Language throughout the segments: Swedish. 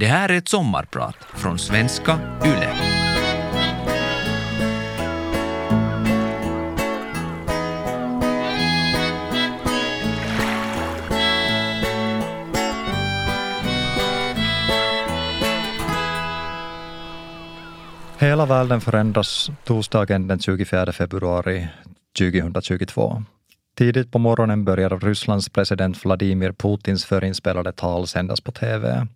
Det här är ett sommarprat från svenska YLE. Hela världen förändras torsdagen den 24 februari 2022. Tidigt på morgonen börjar Rysslands president Vladimir Putins förinspelade tal sändas på TV.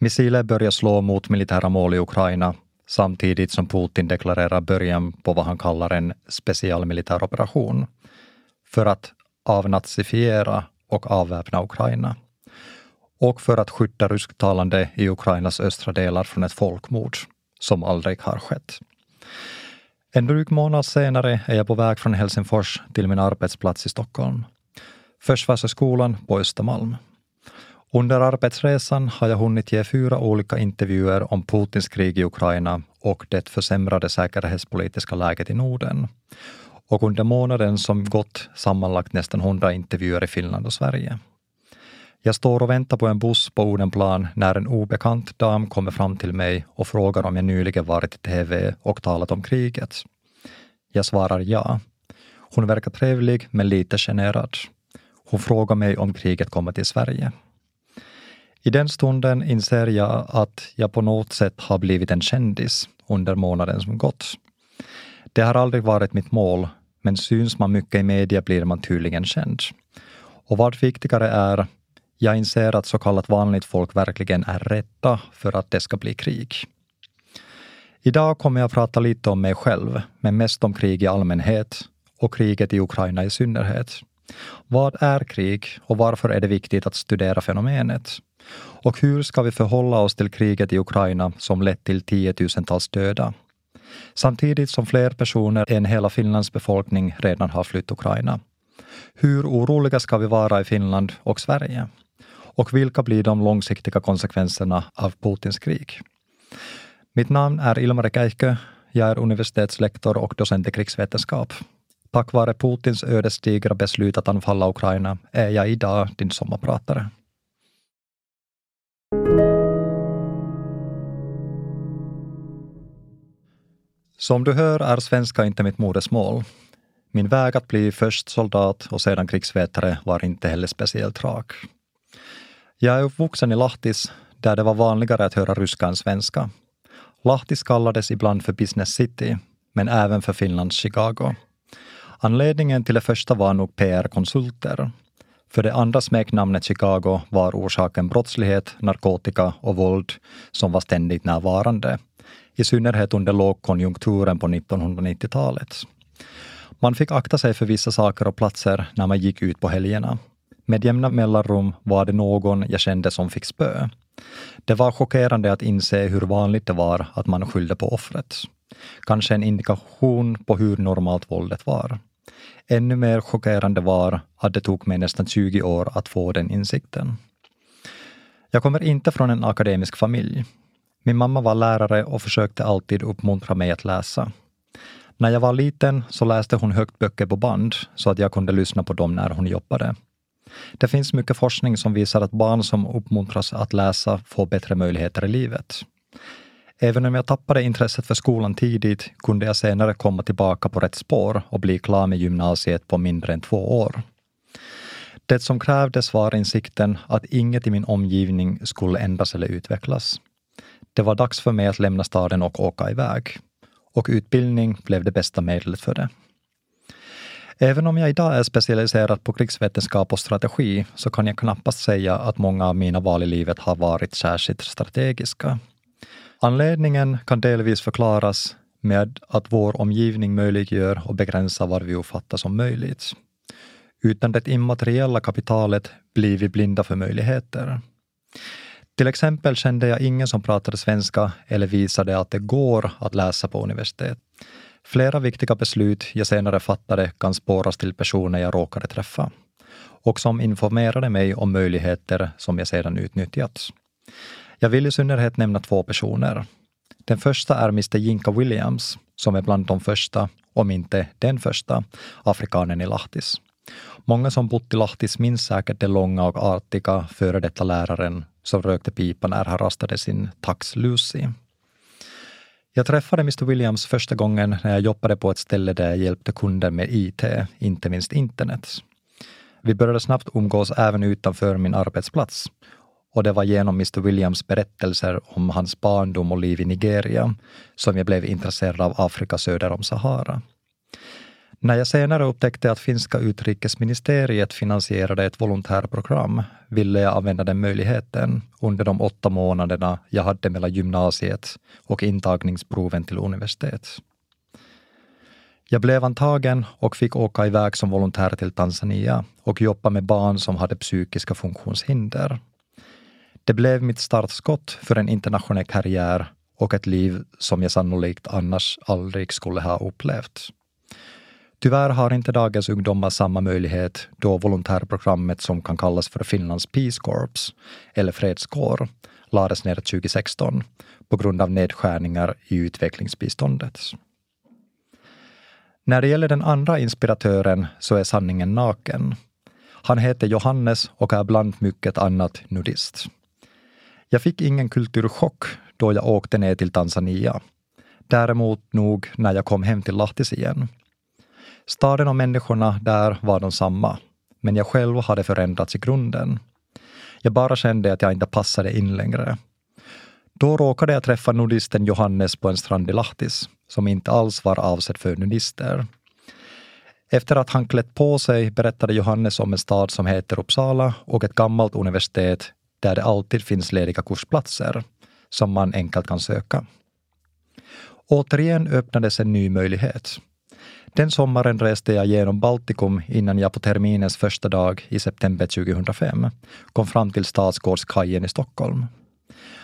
Missiler börjar slå mot militära mål i Ukraina samtidigt som Putin deklarerar början på vad han kallar en specialmilitär operation för att avnazifiera och avväpna Ukraina och för att skydda rysktalande i Ukrainas östra delar från ett folkmord som aldrig har skett. En dryg månad senare är jag på väg från Helsingfors till min arbetsplats i Stockholm. Försvarshögskolan på Östermalm. Under arbetsresan har jag hunnit ge fyra olika intervjuer om Putins krig i Ukraina och det försämrade säkerhetspolitiska läget i Norden. Och under månaden som gått sammanlagt nästan hundra intervjuer i Finland och Sverige. Jag står och väntar på en buss på Odenplan när en obekant dam kommer fram till mig och frågar om jag nyligen varit i TV och talat om kriget. Jag svarar ja. Hon verkar trevlig men lite generad. Hon frågar mig om kriget kommer till Sverige. I den stunden inser jag att jag på något sätt har blivit en kändis under månaden som gått. Det har aldrig varit mitt mål, men syns man mycket i media blir man tydligen känd. Och vad viktigare är, jag inser att så kallat vanligt folk verkligen är rädda för att det ska bli krig. Idag kommer jag prata lite om mig själv, men mest om krig i allmänhet och kriget i Ukraina i synnerhet. Vad är krig och varför är det viktigt att studera fenomenet? Och hur ska vi förhålla oss till kriget i Ukraina som lett till tiotusentals döda? Samtidigt som fler personer än hela Finlands befolkning redan har flytt Ukraina. Hur oroliga ska vi vara i Finland och Sverige? Och vilka blir de långsiktiga konsekvenserna av Putins krig? Mitt namn är Ilmari Käihkö. Jag är universitetslektor och docent i krigsvetenskap. Tack vare Putins ödesdigra beslut att anfalla Ukraina är jag idag din sommarpratare. Som du hör är svenska inte mitt modersmål. Min väg att bli först soldat och sedan krigsvetare var inte heller speciellt rak. Jag är uppvuxen i Lahtis, där det var vanligare att höra ryska än svenska. Lahtis kallades ibland för Business City, men även för Finlands Chicago. Anledningen till det första var nog PR-konsulter. För det andra smeknamnet Chicago var orsaken brottslighet, narkotika och våld som var ständigt närvarande, i synnerhet under lågkonjunkturen på 1990-talet. Man fick akta sig för vissa saker och platser när man gick ut på helgerna. Med jämna mellanrum var det någon jag kände som fick spö. Det var chockerande att inse hur vanligt det var att man skyllde på offret. Kanske en indikation på hur normalt våldet var. Ännu mer chockerande var att det tog mig nästan 20 år att få den insikten. Jag kommer inte från en akademisk familj. Min mamma var lärare och försökte alltid uppmuntra mig att läsa. När jag var liten så läste hon högt böcker på band så att jag kunde lyssna på dem när hon jobbade. Det finns mycket forskning som visar att barn som uppmuntras att läsa får bättre möjligheter i livet. Även om jag tappade intresset för skolan tidigt kunde jag senare komma tillbaka på rätt spår och bli klar med gymnasiet på mindre än två år. Det som krävdes var insikten att inget i min omgivning skulle ändras eller utvecklas. Det var dags för mig att lämna staden och åka iväg. Och utbildning blev det bästa medlet för det. Även om jag idag är specialiserad på krigsvetenskap och strategi så kan jag knappast säga att många av mina val i livet har varit särskilt strategiska. Anledningen kan delvis förklaras med att vår omgivning möjliggör och begränsar vad vi uppfattar som möjligt. Utan det immateriella kapitalet blir vi blinda för möjligheter. Till exempel kände jag ingen som pratade svenska eller visade att det går att läsa på universitet. Flera viktiga beslut jag senare fattade kan spåras till personer jag råkade träffa och som informerade mig om möjligheter som jag sedan utnyttjat. Jag vill i synnerhet nämna två personer. Den första är Mr Jinka Williams, som är bland de första, om inte den första, afrikanen i Lahtis. Många som bott i Lahtis minns säkert den långa och artiga före detta läraren som rökte pipa när han rastade sin tax Lucy. Jag träffade Mr Williams första gången när jag jobbade på ett ställe där jag hjälpte kunder med IT, inte minst internet. Vi började snabbt umgås även utanför min arbetsplats och det var genom Mr Williams berättelser om hans barndom och liv i Nigeria som jag blev intresserad av Afrika söder om Sahara. När jag senare upptäckte att finska utrikesministeriet finansierade ett volontärprogram ville jag använda den möjligheten under de åtta månaderna jag hade mellan gymnasiet och intagningsproven till universitet. Jag blev antagen och fick åka iväg som volontär till Tanzania och jobba med barn som hade psykiska funktionshinder. Det blev mitt startskott för en internationell karriär och ett liv som jag sannolikt annars aldrig skulle ha upplevt. Tyvärr har inte dagens ungdomar samma möjlighet då volontärprogrammet som kan kallas för Finlands Peace Corps, eller fredskår, lades ner 2016 på grund av nedskärningar i utvecklingsbiståndet. När det gäller den andra inspiratören så är sanningen naken. Han heter Johannes och är bland mycket annat nudist. Jag fick ingen kulturchock då jag åkte ner till Tanzania. Däremot nog när jag kom hem till Lahtis igen. Staden och människorna där var de samma, men jag själv hade förändrats i grunden. Jag bara kände att jag inte passade in längre. Då råkade jag träffa nudisten Johannes på en strand i Lahtis, som inte alls var avsedd för nudister. Efter att han klätt på sig berättade Johannes om en stad som heter Uppsala och ett gammalt universitet där det alltid finns lediga kursplatser som man enkelt kan söka. Återigen öppnades en ny möjlighet. Den sommaren reste jag genom Baltikum innan jag på terminens första dag i september 2005 kom fram till Stadsgårdskajen i Stockholm.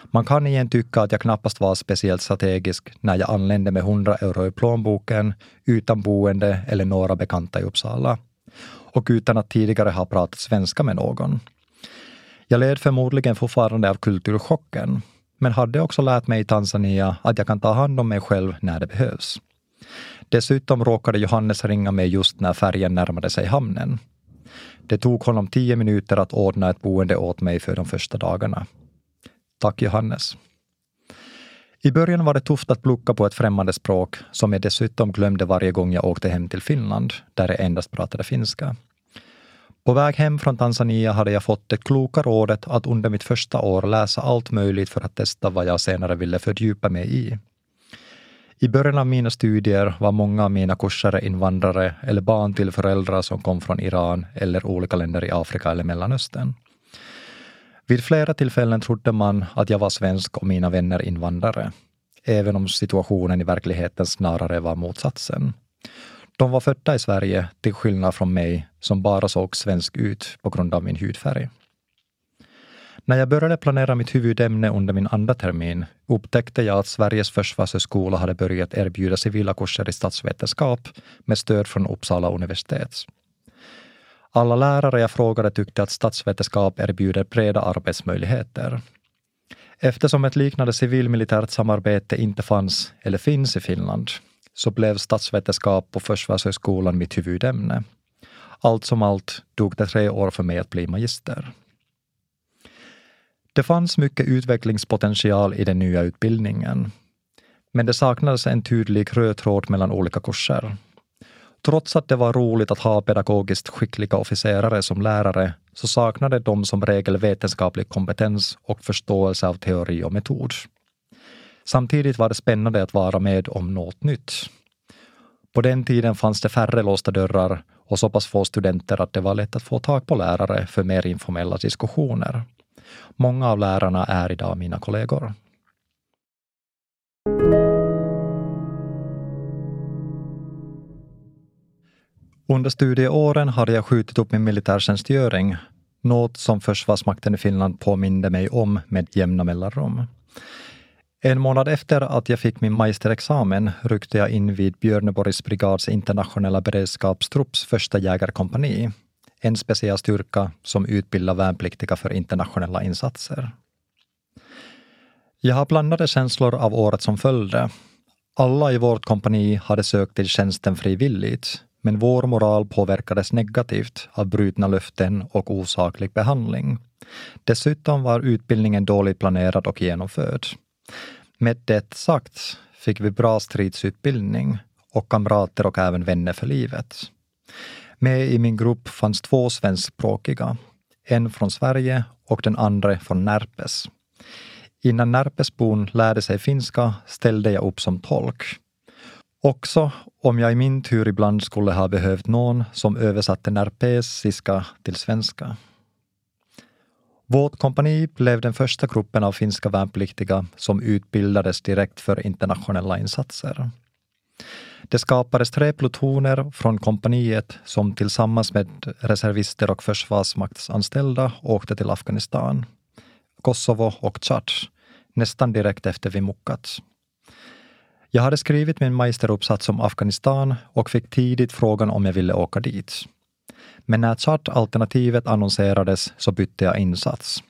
Man kan igen tycka att jag knappast var speciellt strategisk när jag anlände med 100 euro i plånboken, utan boende eller några bekanta i Uppsala och utan att tidigare ha pratat svenska med någon. Jag led förmodligen fortfarande av kulturchocken, men hade också lärt mig i Tanzania att jag kan ta hand om mig själv när det behövs. Dessutom råkade Johannes ringa mig just när färjan närmade sig hamnen. Det tog honom tio minuter att ordna ett boende åt mig för de första dagarna. Tack Johannes. I början var det tufft att plocka på ett främmande språk som jag dessutom glömde varje gång jag åkte hem till Finland, där jag endast pratade finska. På väg hem från Tanzania hade jag fått det kloka rådet att under mitt första år läsa allt möjligt för att testa vad jag senare ville fördjupa mig i. I början av mina studier var många av mina kursare invandrare eller barn till föräldrar som kom från Iran eller olika länder i Afrika eller Mellanöstern. Vid flera tillfällen trodde man att jag var svensk och mina vänner invandrare, även om situationen i verkligheten snarare var motsatsen. De var födda i Sverige, till skillnad från mig som bara såg svensk ut på grund av min hudfärg. När jag började planera mitt huvudämne under min andra termin upptäckte jag att Sveriges försvarshögskola hade börjat erbjuda civila kurser i statsvetenskap med stöd från Uppsala universitet. Alla lärare jag frågade tyckte att statsvetenskap erbjuder breda arbetsmöjligheter. Eftersom ett liknande civilmilitärt samarbete inte fanns eller finns i Finland så blev statsvetenskap på Försvarshögskolan mitt huvudämne. Allt som allt tog det tre år för mig att bli magister. Det fanns mycket utvecklingspotential i den nya utbildningen, men det saknades en tydlig röd tråd mellan olika kurser. Trots att det var roligt att ha pedagogiskt skickliga officerare som lärare så saknade de som regel vetenskaplig kompetens och förståelse av teori och metod. Samtidigt var det spännande att vara med om något nytt. På den tiden fanns det färre låsta dörrar och så pass få studenter att det var lätt att få tag på lärare för mer informella diskussioner. Många av lärarna är idag mina kollegor. Under studieåren hade jag skjutit upp min militärtjänstgöring, något som Försvarsmakten i Finland påminde mig om med jämna mellanrum. En månad efter att jag fick min magisterexamen ryckte jag in vid Björneborgs brigads internationella beredskapstrupps första jägarkompani, en specialstyrka som utbildar värnpliktiga för internationella insatser. Jag har blandade känslor av året som följde. Alla i vårt kompani hade sökt till tjänsten frivilligt, men vår moral påverkades negativt av brutna löften och osaklig behandling. Dessutom var utbildningen dåligt planerad och genomförd. Med det sagt fick vi bra stridsutbildning och kamrater och även vänner för livet. Med i min grupp fanns två svenskspråkiga, en från Sverige och den andra från Närpes. Innan Närpesbon lärde sig finska ställde jag upp som tolk. Också om jag i min tur ibland skulle ha behövt någon som översatte närpesiska till svenska. Vårt kompani blev den första gruppen av finska värnpliktiga som utbildades direkt för internationella insatser. Det skapades tre plutoner från kompaniet som tillsammans med reservister och försvarsmaktsanställda åkte till Afghanistan, Kosovo och Tchad nästan direkt efter vi muckat. Jag hade skrivit min magisteruppsats om Afghanistan och fick tidigt frågan om jag ville åka dit. Men när Tchad-alternativet annonserades så bytte jag insats.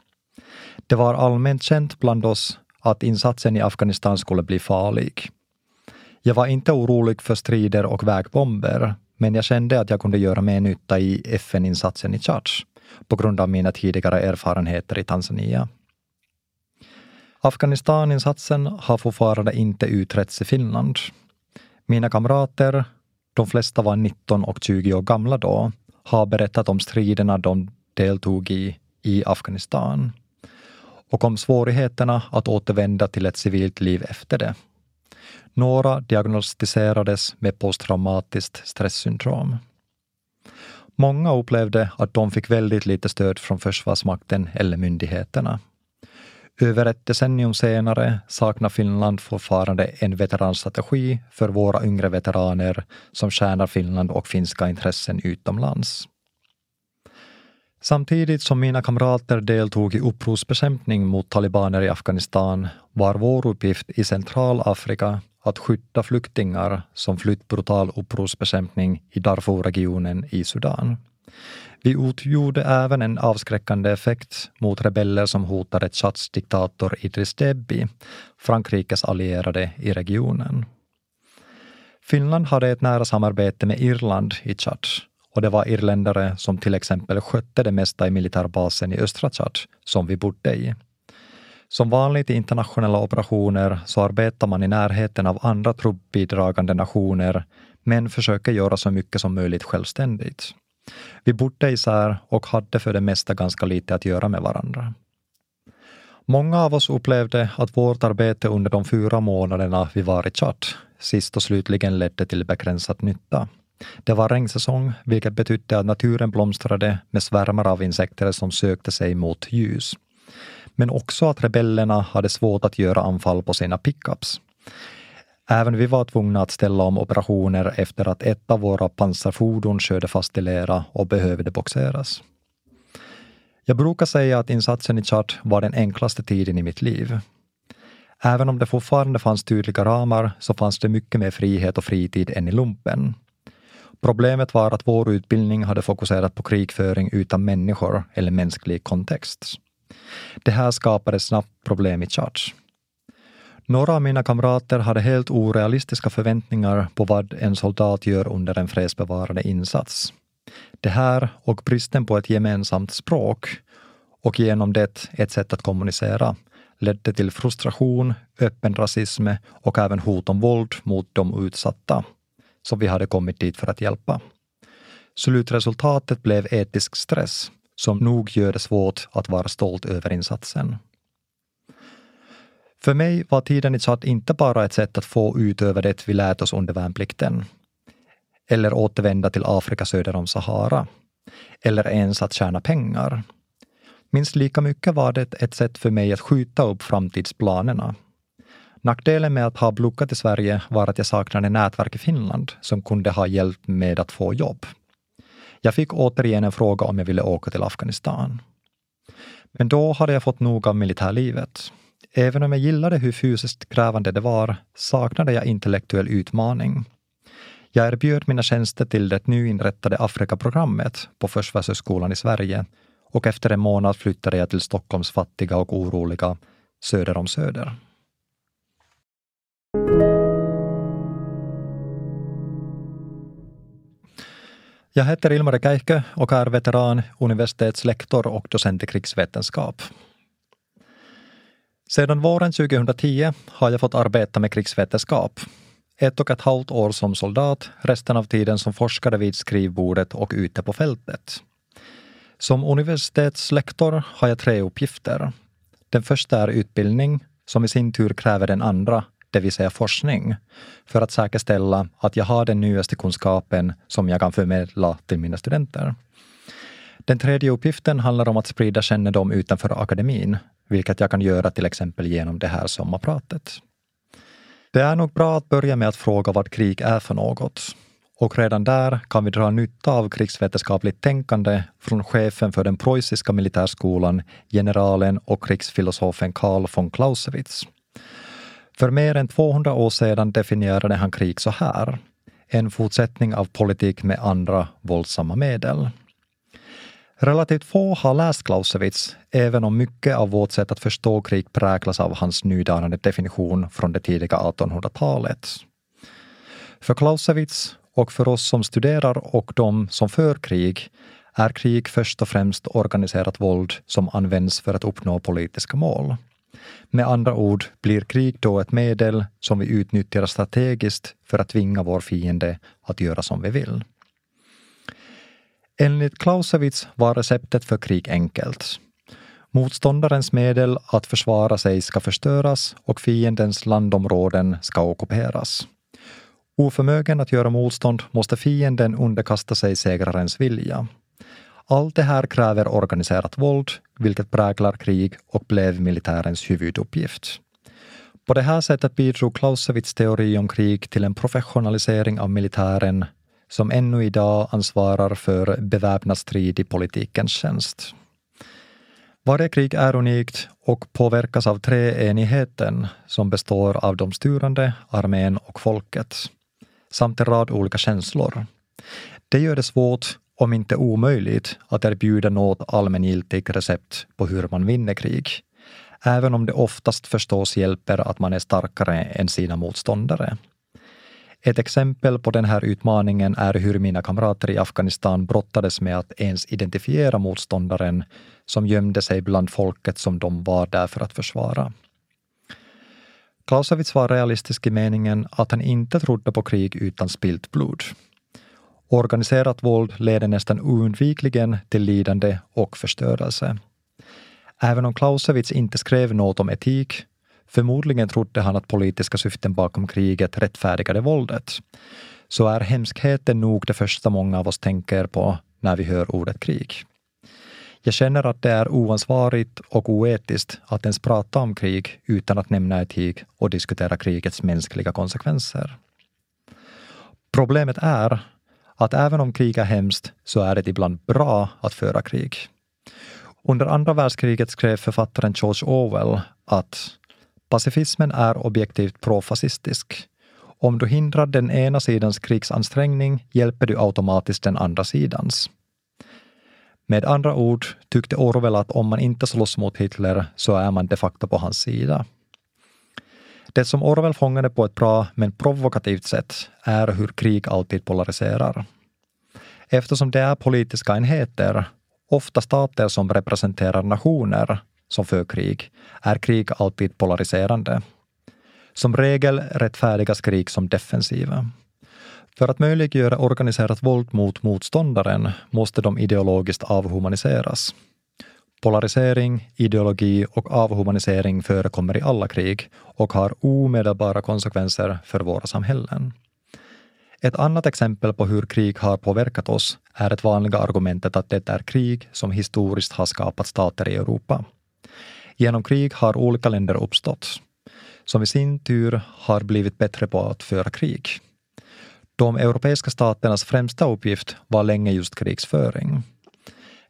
Det var allmänt känt bland oss att insatsen i Afghanistan skulle bli farlig. Jag var inte orolig för strider och vägbomber, men jag kände att jag kunde göra mer nytta i FN-insatsen i Tchad på grund av mina tidigare erfarenheter i Tanzania. Afghanistaninsatsen har fortfarande inte utretts i Finland. Mina kamrater, de flesta var 19 och 20 år gamla då, har berättat om striderna de deltog i i Afghanistan och om svårigheterna att återvända till ett civilt liv efter det. Några diagnostiserades med posttraumatiskt stresssyndrom. Många upplevde att de fick väldigt lite stöd från Försvarsmakten eller myndigheterna. Över ett decennium senare saknar Finland fortfarande en veteranstrategi för våra yngre veteraner som tjänar Finland och finska intressen utomlands. Samtidigt som mina kamrater deltog i upprorsbekämpning mot talibaner i Afghanistan var vår uppgift i Centralafrika att skydda flyktingar som flytt brutal upprorsbekämpning i Darfurregionen i Sudan. Vi utgjorde även en avskräckande effekt mot rebeller som hotade Tchads diktator Idris Deby, Frankrikes allierade i regionen. Finland hade ett nära samarbete med Irland i Tchad och det var irländare som till exempel skötte det mesta i militärbasen i östra Tchad som vi bodde i. Som vanligt i internationella operationer så arbetar man i närheten av andra truppbidragande nationer men försöker göra så mycket som möjligt självständigt. Vi bodde isär och hade för det mesta ganska lite att göra med varandra. Många av oss upplevde att vårt arbete under de fyra månaderna vi var i Tchad sist och slutligen ledde till begränsad nytta. Det var regnsäsong, vilket betydde att naturen blomstrade med svärmar av insekter som sökte sig mot ljus. Men också att rebellerna hade svårt att göra anfall på sina pickups. Även vi var tvungna att ställa om operationer efter att ett av våra pansarfordon körde fast i lera och behövde boxeras. Jag brukar säga att insatsen i Chad var den enklaste tiden i mitt liv. Även om det fortfarande fanns tydliga ramar så fanns det mycket mer frihet och fritid än i lumpen. Problemet var att vår utbildning hade fokuserat på krigföring utan människor eller mänsklig kontext. Det här skapade snabbt problem i Chad. Några av mina kamrater hade helt orealistiska förväntningar på vad en soldat gör under en fredsbevarande insats. Det här och bristen på ett gemensamt språk och genom det ett sätt att kommunicera ledde till frustration, öppen rasism och även hot om våld mot de utsatta, som vi hade kommit dit för att hjälpa. Slutresultatet blev etisk stress, som nog gör det svårt att vara stolt över insatsen. För mig var tiden i Tchad inte bara ett sätt att få utöva det vi lärt oss under värnplikten, eller återvända till Afrika söder om Sahara, eller ens att tjäna pengar. Minst lika mycket var det ett sätt för mig att skjuta upp framtidsplanerna. Nackdelen med att ha blockat i Sverige var att jag saknade nätverk i Finland som kunde ha hjälpt med att få jobb. Jag fick återigen en fråga om jag ville åka till Afghanistan. Men då hade jag fått nog av militärlivet. Även om jag gillade hur fysiskt krävande det var saknade jag intellektuell utmaning. Jag erbjöd mina tjänster till det nyinrättade Afrikaprogrammet på Försvarshögskolan i Sverige och efter en månad flyttade jag till Stockholms fattiga och oroliga söder om Söder. Jag heter Ilmar Käihkö och är veteran, universitetslektor och docent i krigsvetenskap. Sedan våren 2010 har jag fått arbeta med krigsvetenskap. Ett och ett halvt år som soldat, resten av tiden som forskare vid skrivbordet och ute på fältet. Som universitetslektor har jag tre uppgifter. Den första är utbildning, som i sin tur kräver den andra, det vill säga forskning, för att säkerställa att jag har den nyaste kunskapen som jag kan förmedla till mina studenter. Den tredje uppgiften handlar om att sprida kännedom utanför akademin, vilket jag kan göra till exempel genom det här sommarpratet. Det är nog bra att börja med att fråga vad krig är för något. Och redan där kan vi dra nytta av krigsvetenskapligt tänkande från chefen för den preussiska militärskolan, generalen och krigsfilosofen Karl von Clausewitz. För mer än 200 år sedan definierade han krig så här. En fortsättning av politik med andra våldsamma medel. Relativt få har läst Clausewitz, även om mycket av vårt sätt att förstå krig präglas av hans nydanande definition från det tidiga 1800-talet. För Clausewitz och för oss som studerar och de som för krig är krig först och främst organiserat våld som används för att uppnå politiska mål. Med andra ord blir krig då ett medel som vi utnyttjar strategiskt för att tvinga vår fiende att göra som vi vill. Enligt Clausewitz var receptet för krig enkelt. Motståndarens medel att försvara sig ska förstöras och fiendens landområden ska ockuperas. Oförmögen att göra motstånd måste fienden underkasta sig segrarens vilja. Allt det här kräver organiserat våld, vilket präglar krig och blev militärens huvuduppgift. På det här sättet bidrog Clausewitz teori om krig till en professionalisering av militären som ännu idag ansvarar för beväpnad strid i politikens tjänst. Varje krig är unikt och påverkas av treenigheten som består av de styrande, armén och folket, samt en rad olika känslor. Det gör det svårt, om inte omöjligt, att erbjuda något allmängiltigt recept på hur man vinner krig, även om det oftast förstås hjälper att man är starkare än sina motståndare. Ett exempel på den här utmaningen är hur mina kamrater i Afghanistan brottades med att ens identifiera motståndaren som gömde sig bland folket som de var där för att försvara. Clausewitz var realistisk i meningen att han inte trodde på krig utan spilt blod. Organiserat våld leder nästan oundvikligen till lidande och förstörelse. Även om Clausewitz inte skrev något om etik Förmodligen trodde han att politiska syften bakom kriget rättfärdigade våldet. Så är hemskheten nog det första många av oss tänker på när vi hör ordet krig. Jag känner att det är oansvarigt och oetiskt att ens prata om krig utan att nämna etik och diskutera krigets mänskliga konsekvenser. Problemet är att även om krig är hemskt så är det ibland bra att föra krig. Under andra världskriget skrev författaren George Orwell att Pacifismen är objektivt profascistisk. Om du hindrar den ena sidans krigsansträngning hjälper du automatiskt den andra sidans. Med andra ord tyckte Orwell att om man inte slåss mot Hitler så är man de facto på hans sida. Det som Orwell fångade på ett bra men provokativt sätt är hur krig alltid polariserar. Eftersom det är politiska enheter, ofta stater som representerar nationer, som för krig, är krig alltid polariserande. Som regel rättfärdigas krig som defensiva. För att möjliggöra organiserat våld mot motståndaren måste de ideologiskt avhumaniseras. Polarisering, ideologi och avhumanisering förekommer i alla krig och har omedelbara konsekvenser för våra samhällen. Ett annat exempel på hur krig har påverkat oss är det vanliga argumentet att det är krig som historiskt har skapat stater i Europa. Genom krig har olika länder uppstått, som i sin tur har blivit bättre på att föra krig. De europeiska staternas främsta uppgift var länge just krigsföring.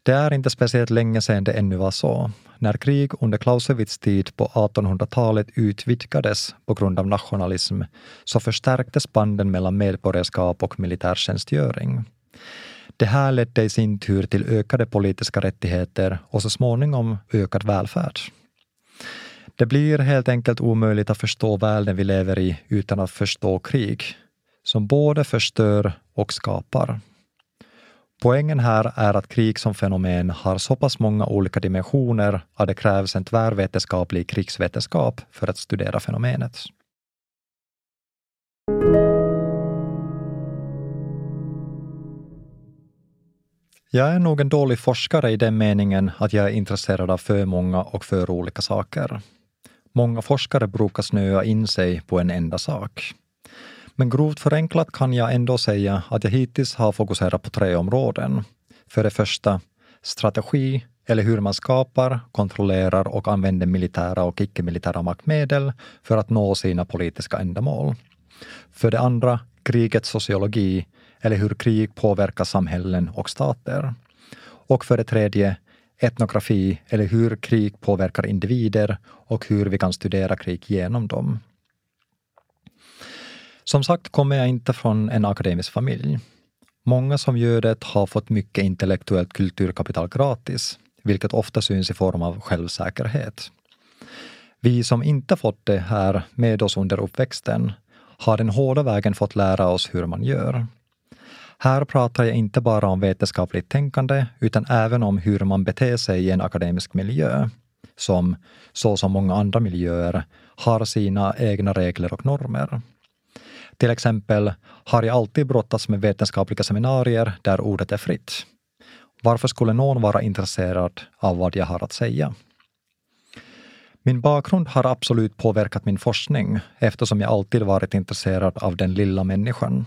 Det är inte speciellt länge sedan det ännu var så. När krig under Clausewitz tid på 1800-talet utvidgades på grund av nationalism så förstärktes banden mellan medborgarskap och militärtjänstgöring. Det här ledde i sin tur till ökade politiska rättigheter och så småningom ökad välfärd. Det blir helt enkelt omöjligt att förstå världen vi lever i utan att förstå krig, som både förstör och skapar. Poängen här är att krig som fenomen har så pass många olika dimensioner att det krävs en tvärvetenskaplig krigsvetenskap för att studera fenomenet. Jag är nog en dålig forskare i den meningen att jag är intresserad av för många och för olika saker. Många forskare brukar snöa in sig på en enda sak. Men grovt förenklat kan jag ändå säga att jag hittills har fokuserat på tre områden. För det första strategi, eller hur man skapar, kontrollerar och använder militära och icke-militära maktmedel för att nå sina politiska ändamål. För det andra krigets sociologi, eller hur krig påverkar samhällen och stater. Och för det tredje etnografi, eller hur krig påverkar individer och hur vi kan studera krig genom dem. Som sagt kommer jag inte från en akademisk familj. Många som gör det har fått mycket intellektuellt kulturkapital gratis, vilket ofta syns i form av självsäkerhet. Vi som inte fått det här med oss under uppväxten har den hårda vägen fått lära oss hur man gör. Här pratar jag inte bara om vetenskapligt tänkande, utan även om hur man beter sig i en akademisk miljö, som, så som många andra miljöer, har sina egna regler och normer. Till exempel har jag alltid brottats med vetenskapliga seminarier där ordet är fritt. Varför skulle någon vara intresserad av vad jag har att säga? Min bakgrund har absolut påverkat min forskning eftersom jag alltid varit intresserad av den lilla människan.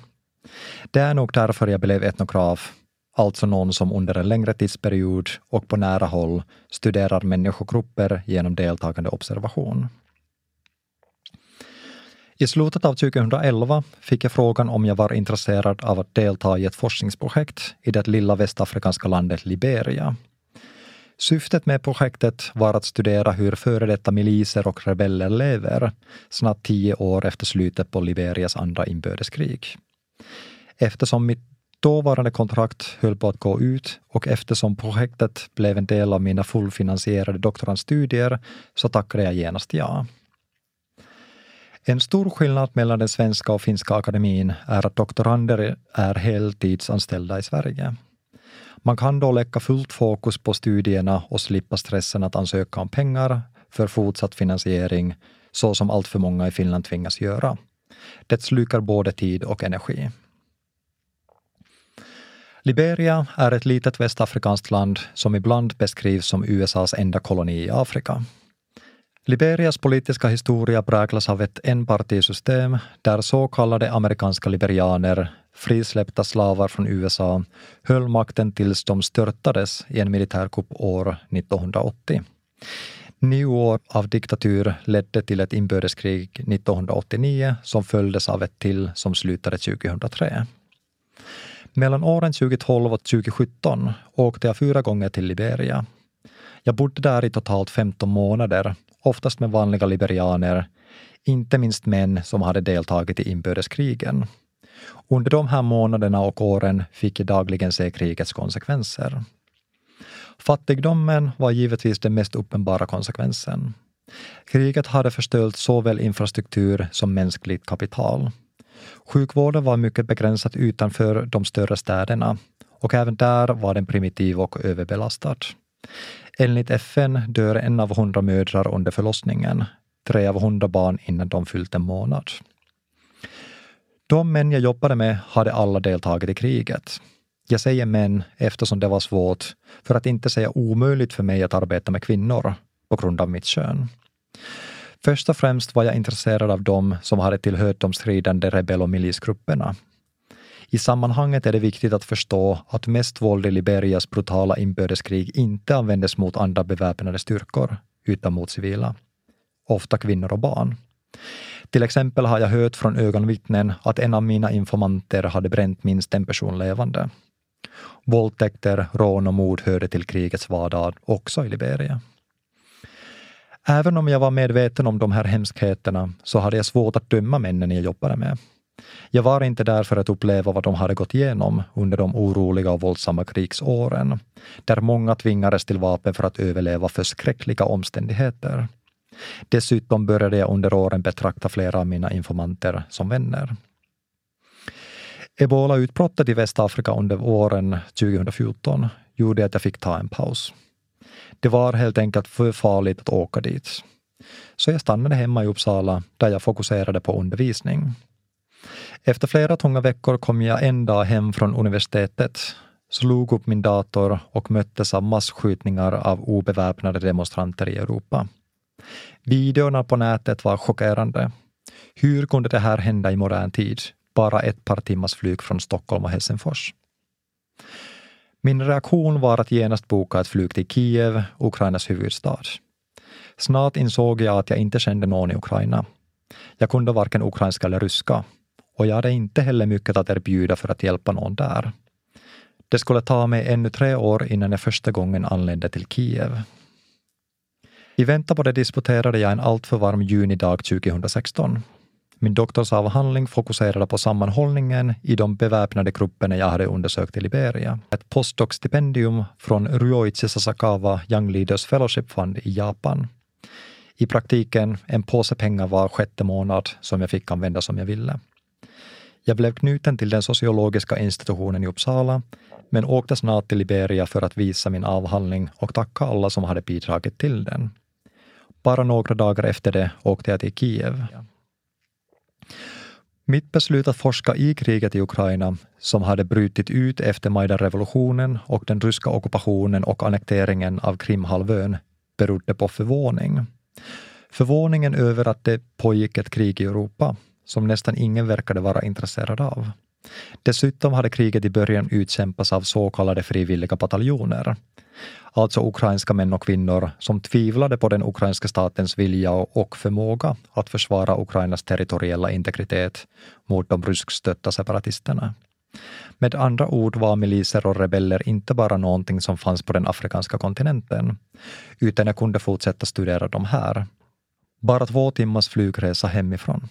Det är nog därför jag blev etnograf, alltså någon som under en längre tidsperiod och på nära håll studerar människogrupper genom deltagande observation. I slutet av 2011 fick jag frågan om jag var intresserad av att delta i ett forskningsprojekt i det lilla västafrikanska landet Liberia. Syftet med projektet var att studera hur före detta miliser och rebeller lever, snart tio år efter slutet på Liberias andra inbördeskrig. Eftersom mitt dåvarande kontrakt höll på att gå ut och eftersom projektet blev en del av mina fullfinansierade doktorandstudier så tackade jag genast ja. En stor skillnad mellan den svenska och finska akademin är att doktorander är heltidsanställda i Sverige. Man kan då lägga fullt fokus på studierna och slippa stressen att ansöka om pengar för fortsatt finansiering, så som alltför många i Finland tvingas göra. Det slukar både tid och energi. Liberia är ett litet västafrikanskt land som ibland beskrivs som USAs enda koloni i Afrika. Liberias politiska historia präglas av ett enpartisystem där så kallade amerikanska liberianer, frisläppta slavar från USA, höll makten tills de störtades i en militärkupp år 1980. Nio år av diktatur ledde till ett inbördeskrig 1989 som följdes av ett till som slutade 2003. Mellan åren 2012 och 2017 åkte jag fyra gånger till Liberia. Jag bodde där i totalt 15 månader oftast med vanliga liberianer, inte minst män som hade deltagit i inbördeskrigen. Under de här månaderna och åren fick jag dagligen se krigets konsekvenser. Fattigdomen var givetvis den mest uppenbara konsekvensen. Kriget hade förstört såväl infrastruktur som mänskligt kapital. Sjukvården var mycket begränsad utanför de större städerna och även där var den primitiv och överbelastad. Enligt FN dör en av hundra mödrar under förlossningen, tre av hundra barn innan de fyllt en månad. De män jag jobbade med hade alla deltagit i kriget. Jag säger män eftersom det var svårt, för att inte säga omöjligt för mig att arbeta med kvinnor på grund av mitt kön. Först och främst var jag intresserad av dem som hade tillhört de stridande rebell och milisgrupperna i sammanhanget är det viktigt att förstå att mest våld i Liberias brutala inbördeskrig inte användes mot andra beväpnade styrkor, utan mot civila. Ofta kvinnor och barn. Till exempel har jag hört från ögonvittnen att en av mina informanter hade bränt minst en person levande. Våldtäkter, rån och mord hörde till krigets vardag också i Liberia. Även om jag var medveten om de här hemskheterna så hade jag svårt att döma männen jag jobbade med. Jag var inte där för att uppleva vad de hade gått igenom under de oroliga och våldsamma krigsåren, där många tvingades till vapen för att överleva förskräckliga omständigheter. Dessutom började jag under åren betrakta flera av mina informanter som vänner. Ebola-utbrottet i Västafrika under våren 2014 gjorde att jag fick ta en paus. Det var helt enkelt för farligt att åka dit. Så jag stannade hemma i Uppsala där jag fokuserade på undervisning. Efter flera tunga veckor kom jag en dag hem från universitetet, slog upp min dator och möttes av massskjutningar av obeväpnade demonstranter i Europa. Videorna på nätet var chockerande. Hur kunde det här hända i modern tid? Bara ett par timmars flyg från Stockholm och Helsingfors. Min reaktion var att genast boka ett flyg till Kiev, Ukrainas huvudstad. Snart insåg jag att jag inte kände någon i Ukraina. Jag kunde varken ukrainska eller ryska och jag hade inte heller mycket att erbjuda för att hjälpa någon där. Det skulle ta mig ännu tre år innan jag första gången anlände till Kiev. I väntan på det disputerade jag en alltför varm junidag 2016. Min doktorsavhandling fokuserade på sammanhållningen i de beväpnade grupperna jag hade undersökt i Liberia. Ett postdoc-stipendium från Ryoichi Sasakawa Young Leaders Fellowship Fund i Japan. I praktiken en påse pengar var sjätte månad som jag fick använda som jag ville. Jag blev knuten till den sociologiska institutionen i Uppsala, men åkte snart till Liberia för att visa min avhandling och tacka alla som hade bidragit till den. Bara några dagar efter det åkte jag till Kiev. Mitt beslut att forska i kriget i Ukraina, som hade brutit ut efter Majdan-revolutionen och den ryska ockupationen och annekteringen av Krimhalvön, berodde på förvåning. Förvåningen över att det pågick ett krig i Europa som nästan ingen verkade vara intresserad av. Dessutom hade kriget i början utkämpats av så kallade frivilliga bataljoner, alltså ukrainska män och kvinnor som tvivlade på den ukrainska statens vilja och förmåga att försvara Ukrainas territoriella integritet mot de ryskstötta separatisterna. Med andra ord var miliser och rebeller inte bara någonting som fanns på den afrikanska kontinenten, utan jag kunde fortsätta studera dem här. Bara två timmars flygresa hemifrån.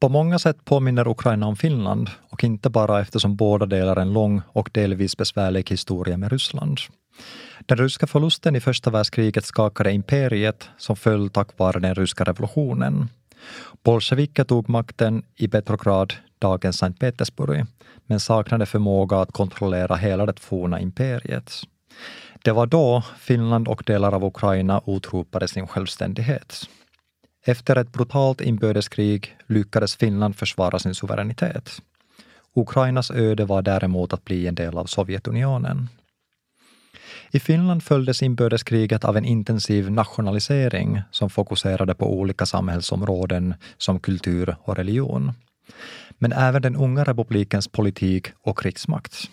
På många sätt påminner Ukraina om Finland och inte bara eftersom båda delar en lång och delvis besvärlig historia med Ryssland. Den ryska förlusten i första världskriget skakade imperiet som föll tack vare den ryska revolutionen. Bolsjeviker tog makten i Petrograd, dagens Sankt Petersburg, men saknade förmåga att kontrollera hela det forna imperiet. Det var då Finland och delar av Ukraina utropade sin självständighet. Efter ett brutalt inbördeskrig lyckades Finland försvara sin suveränitet. Ukrainas öde var däremot att bli en del av Sovjetunionen. I Finland följdes inbördeskriget av en intensiv nationalisering som fokuserade på olika samhällsområden som kultur och religion. Men även den unga republikens politik och krigsmakt.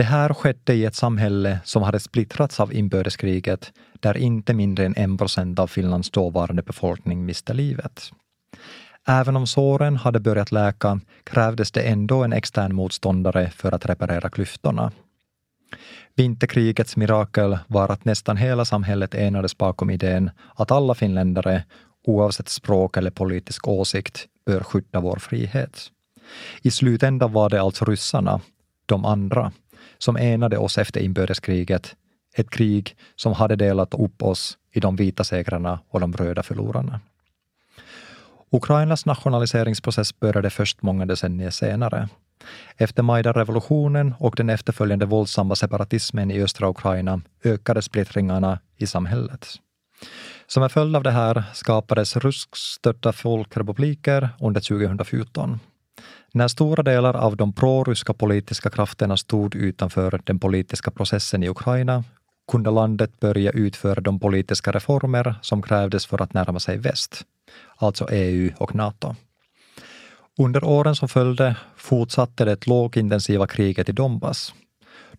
Det här skedde i ett samhälle som hade splittrats av inbördeskriget, där inte mindre än en procent av Finlands dåvarande befolkning miste livet. Även om såren hade börjat läka krävdes det ändå en extern motståndare för att reparera klyftorna. Vinterkrigets mirakel var att nästan hela samhället enades bakom idén att alla finländare, oavsett språk eller politisk åsikt, bör skydda vår frihet. I slutändan var det alltså ryssarna, de andra, som enade oss efter inbördeskriget, ett krig som hade delat upp oss i de vita segrarna och de röda förlorarna. Ukrainas nationaliseringsprocess började först många decennier senare. Efter Majdan-revolutionen och den efterföljande våldsamma separatismen i östra Ukraina ökade splittringarna i samhället. Som en följd av det här skapades ryskstödda folkrepubliker under 2014. När stora delar av de proryska politiska krafterna stod utanför den politiska processen i Ukraina kunde landet börja utföra de politiska reformer som krävdes för att närma sig väst, alltså EU och Nato. Under åren som följde fortsatte det lågintensiva kriget i Donbass.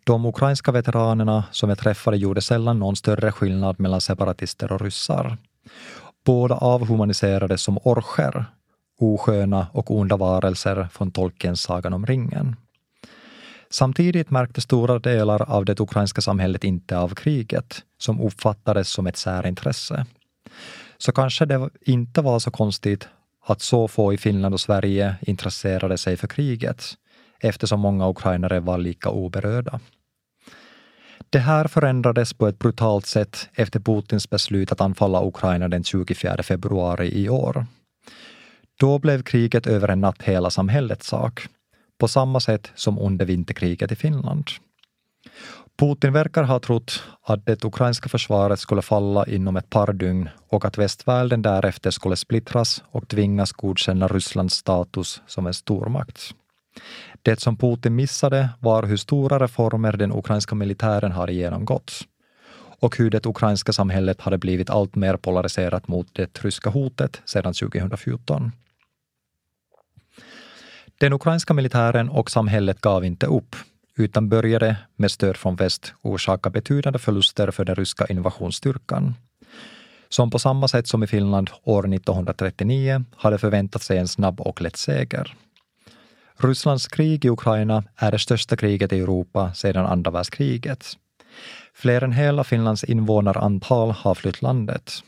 De ukrainska veteranerna som jag träffade gjorde sällan någon större skillnad mellan separatister och ryssar. Båda avhumaniserades som orcher osköna och onda varelser från Tolkiens Sagan om ringen. Samtidigt märkte stora delar av det ukrainska samhället inte av kriget, som uppfattades som ett särintresse. Så kanske det inte var så konstigt att så få i Finland och Sverige intresserade sig för kriget, eftersom många ukrainare var lika oberörda. Det här förändrades på ett brutalt sätt efter Putins beslut att anfalla Ukraina den 24 februari i år. Då blev kriget över en natt hela samhällets sak, på samma sätt som under vinterkriget i Finland. Putin verkar ha trott att det ukrainska försvaret skulle falla inom ett par dygn och att västvärlden därefter skulle splittras och tvingas godkänna Rysslands status som en stormakt. Det som Putin missade var hur stora reformer den ukrainska militären har genomgått och hur det ukrainska samhället hade blivit allt mer polariserat mot det ryska hotet sedan 2014. Den ukrainska militären och samhället gav inte upp, utan började med stöd från väst orsaka betydande förluster för den ryska invasionsstyrkan. Som på samma sätt som i Finland år 1939 hade förväntat sig en snabb och lätt seger. Rysslands krig i Ukraina är det största kriget i Europa sedan andra världskriget. Fler än hela Finlands invånarantal har flytt landet.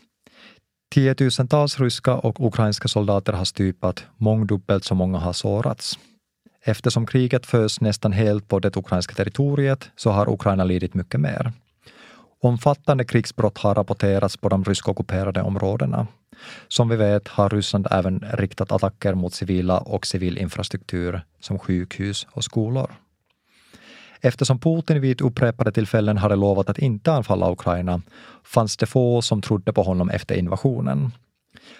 Tiotusentals ryska och ukrainska soldater har stupat, mångdubbelt så många har sårats. Eftersom kriget förs nästan helt på det ukrainska territoriet så har Ukraina lidit mycket mer. Omfattande krigsbrott har rapporterats på de ryskockuperade områdena. Som vi vet har Ryssland även riktat attacker mot civila och civil infrastruktur som sjukhus och skolor. Eftersom Putin vid upprepade tillfällen hade lovat att inte anfalla Ukraina fanns det få som trodde på honom efter invasionen.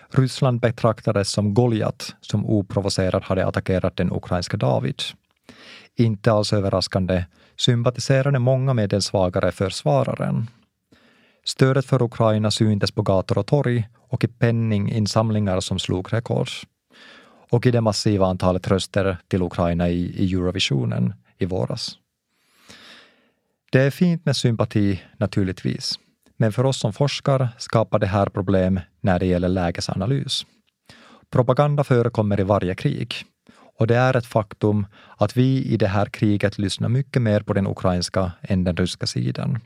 Ryssland betraktades som Goliat som oprovocerat hade attackerat den ukrainska David. Inte alls överraskande sympatiserade många med den svagare försvararen. Stödet för Ukraina syntes på gator och torg och i penninginsamlingar som slog rekord. Och i det massiva antalet röster till Ukraina i, i Eurovisionen i våras. Det är fint med sympati naturligtvis, men för oss som forskar skapar det här problem när det gäller lägesanalys. Propaganda förekommer i varje krig och det är ett faktum att vi i det här kriget lyssnar mycket mer på den ukrainska än den ryska sidan.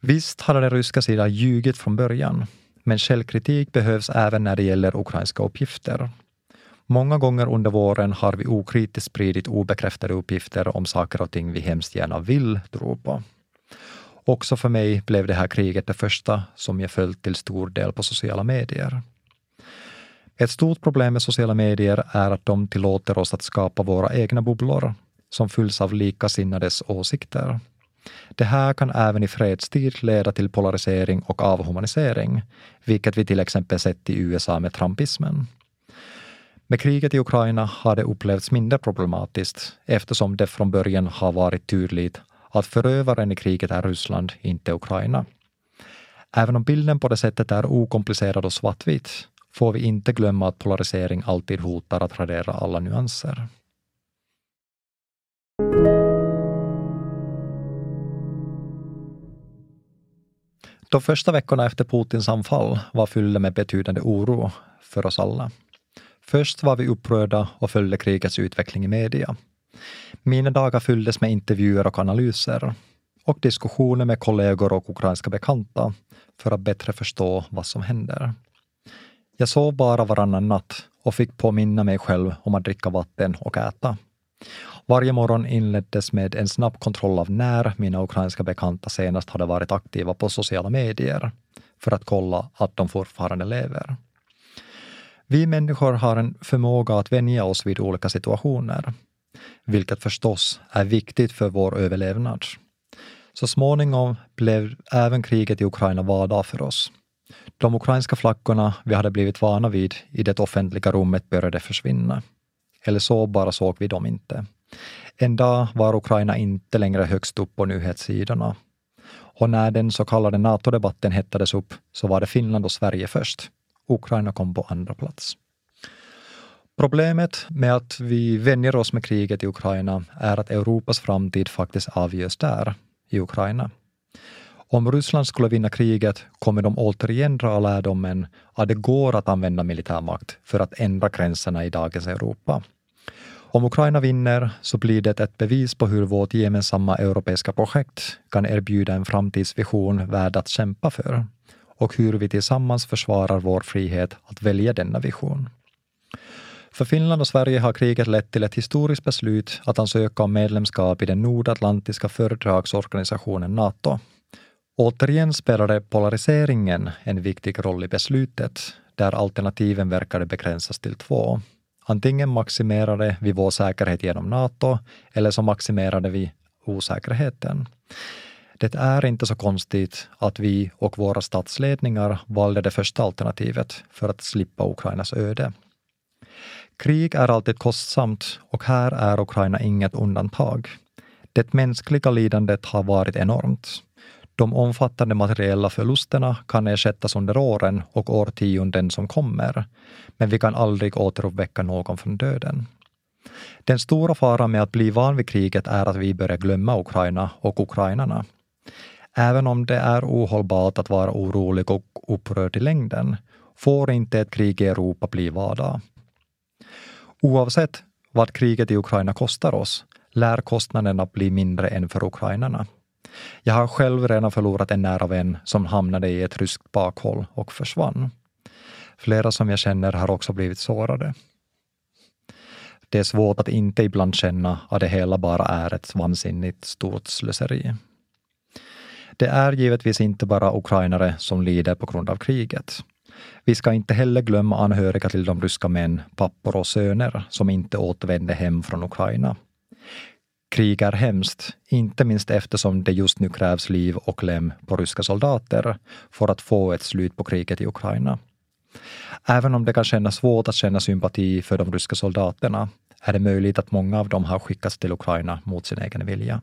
Visst hade den ryska sidan ljugit från början, men källkritik behövs även när det gäller ukrainska uppgifter. Många gånger under våren har vi okritiskt spridit obekräftade uppgifter om saker och ting vi hemskt gärna vill tro på. Också för mig blev det här kriget det första som jag följt till stor del på sociala medier. Ett stort problem med sociala medier är att de tillåter oss att skapa våra egna bubblor som fylls av likasinnades åsikter. Det här kan även i fredstid leda till polarisering och avhumanisering, vilket vi till exempel sett i USA med trumpismen. Med kriget i Ukraina har det upplevts mindre problematiskt eftersom det från början har varit tydligt att förövaren i kriget är Ryssland, inte Ukraina. Även om bilden på det sättet är okomplicerad och svartvit får vi inte glömma att polarisering alltid hotar att radera alla nyanser. De första veckorna efter Putins anfall var fyllda med betydande oro för oss alla. Först var vi upprörda och följde krigets utveckling i media. Mina dagar fylldes med intervjuer och analyser och diskussioner med kollegor och ukrainska bekanta för att bättre förstå vad som händer. Jag sov bara varannan natt och fick påminna mig själv om att dricka vatten och äta. Varje morgon inleddes med en snabb kontroll av när mina ukrainska bekanta senast hade varit aktiva på sociala medier för att kolla att de fortfarande lever. Vi människor har en förmåga att vänja oss vid olika situationer, vilket förstås är viktigt för vår överlevnad. Så småningom blev även kriget i Ukraina vardag för oss. De ukrainska flaggorna vi hade blivit vana vid i det offentliga rummet började försvinna. Eller så bara såg vi dem inte. En dag var Ukraina inte längre högst upp på nyhetssidorna. Och när den så kallade NATO-debatten hettades upp så var det Finland och Sverige först. Ukraina kom på andra plats. Problemet med att vi vänjer oss med kriget i Ukraina är att Europas framtid faktiskt avgörs där, i Ukraina. Om Ryssland skulle vinna kriget kommer de återigen dra lärdomen att det går att använda militärmakt för att ändra gränserna i dagens Europa. Om Ukraina vinner så blir det ett bevis på hur vårt gemensamma europeiska projekt kan erbjuda en framtidsvision värd att kämpa för och hur vi tillsammans försvarar vår frihet att välja denna vision. För Finland och Sverige har kriget lett till ett historiskt beslut att ansöka om medlemskap i den nordatlantiska fördragsorganisationen Nato. Återigen spelade polariseringen en viktig roll i beslutet, där alternativen verkade begränsas till två. Antingen maximerade vi vår säkerhet genom Nato, eller så maximerade vi osäkerheten. Det är inte så konstigt att vi och våra statsledningar valde det första alternativet för att slippa Ukrainas öde. Krig är alltid kostsamt och här är Ukraina inget undantag. Det mänskliga lidandet har varit enormt. De omfattande materiella förlusterna kan ersättas under åren och årtionden som kommer, men vi kan aldrig återuppväcka någon från döden. Den stora faran med att bli van vid kriget är att vi börjar glömma Ukraina och ukrainarna. Även om det är ohållbart att vara orolig och upprörd i längden, får inte ett krig i Europa bli vardag. Oavsett vad kriget i Ukraina kostar oss, lär kostnaderna bli mindre än för ukrainarna. Jag har själv redan förlorat en nära vän som hamnade i ett ryskt bakhåll och försvann. Flera som jag känner har också blivit sårade. Det är svårt att inte ibland känna att det hela bara är ett vansinnigt stort slöseri. Det är givetvis inte bara ukrainare som lider på grund av kriget. Vi ska inte heller glömma anhöriga till de ryska män, pappor och söner som inte återvände hem från Ukraina. Krig är hemskt, inte minst eftersom det just nu krävs liv och lem på ryska soldater för att få ett slut på kriget i Ukraina. Även om det kan kännas svårt att känna sympati för de ryska soldaterna är det möjligt att många av dem har skickats till Ukraina mot sin egen vilja.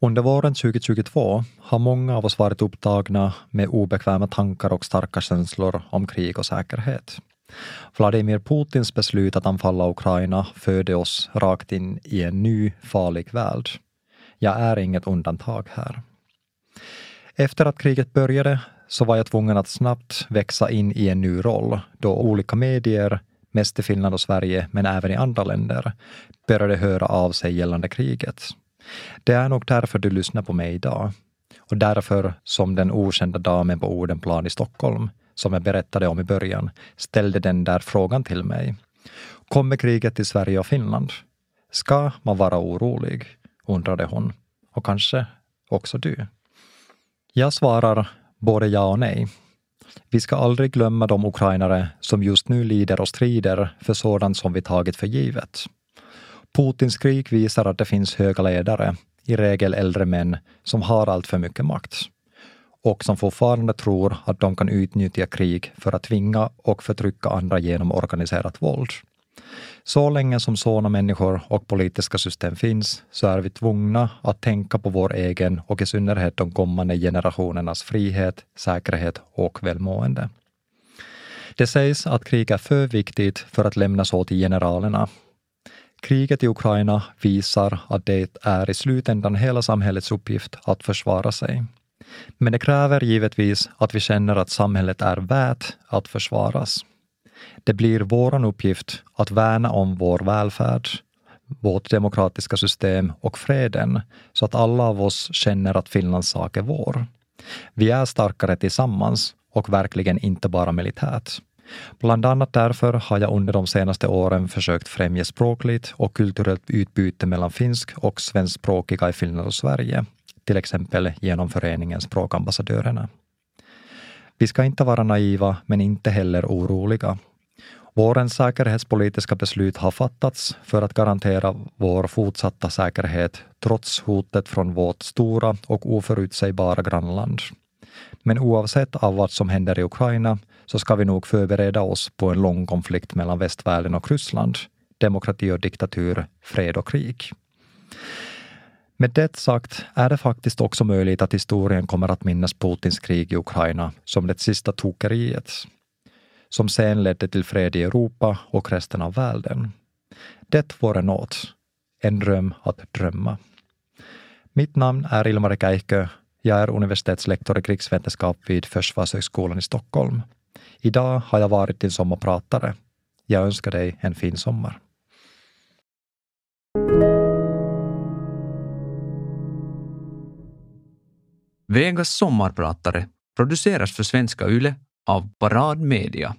Under våren 2022 har många av oss varit upptagna med obekväma tankar och starka känslor om krig och säkerhet. Vladimir Putins beslut att anfalla Ukraina förde oss rakt in i en ny farlig värld. Jag är inget undantag här. Efter att kriget började så var jag tvungen att snabbt växa in i en ny roll då olika medier, mest i Finland och Sverige, men även i andra länder, började höra av sig gällande kriget. Det är nog därför du lyssnar på mig idag. Och därför som den okända damen på Odenplan i Stockholm, som jag berättade om i början, ställde den där frågan till mig. Kommer kriget till Sverige och Finland? Ska man vara orolig? undrade hon. Och kanske också du. Jag svarar både ja och nej. Vi ska aldrig glömma de ukrainare som just nu lider och strider för sådant som vi tagit för givet. Putins krig visar att det finns höga ledare, i regel äldre män, som har allt för mycket makt och som fortfarande tror att de kan utnyttja krig för att tvinga och förtrycka andra genom organiserat våld. Så länge som sådana människor och politiska system finns så är vi tvungna att tänka på vår egen och i synnerhet de kommande generationernas frihet, säkerhet och välmående. Det sägs att krig är för viktigt för att lämnas åt till generalerna Kriget i Ukraina visar att det är i slutändan hela samhällets uppgift att försvara sig. Men det kräver givetvis att vi känner att samhället är värt att försvaras. Det blir vår uppgift att värna om vår välfärd, vårt demokratiska system och freden så att alla av oss känner att Finlands sak är vår. Vi är starkare tillsammans och verkligen inte bara militärt. Bland annat därför har jag under de senaste åren försökt främja språkligt och kulturellt utbyte mellan finsk och svenskspråkiga i Finland och Sverige, till exempel genom föreningen Språkambassadörerna. Vi ska inte vara naiva, men inte heller oroliga. Vårens säkerhetspolitiska beslut har fattats för att garantera vår fortsatta säkerhet trots hotet från vårt stora och oförutsägbara grannland. Men oavsett av vad som händer i Ukraina så ska vi nog förbereda oss på en lång konflikt mellan västvärlden och Ryssland, demokrati och diktatur, fred och krig. Med det sagt är det faktiskt också möjligt att historien kommer att minnas Putins krig i Ukraina som det sista tokeriet, som sen ledde till fred i Europa och resten av världen. Det vore något, en dröm att drömma. Mitt namn är Ilmari Käihkö. Jag är universitetslektor i krigsvetenskap vid Försvarshögskolan i Stockholm. Idag har jag varit din sommarpratare. Jag önskar dig en fin sommar. Vegas sommarpratare produceras för Svenska Yle av Parad Media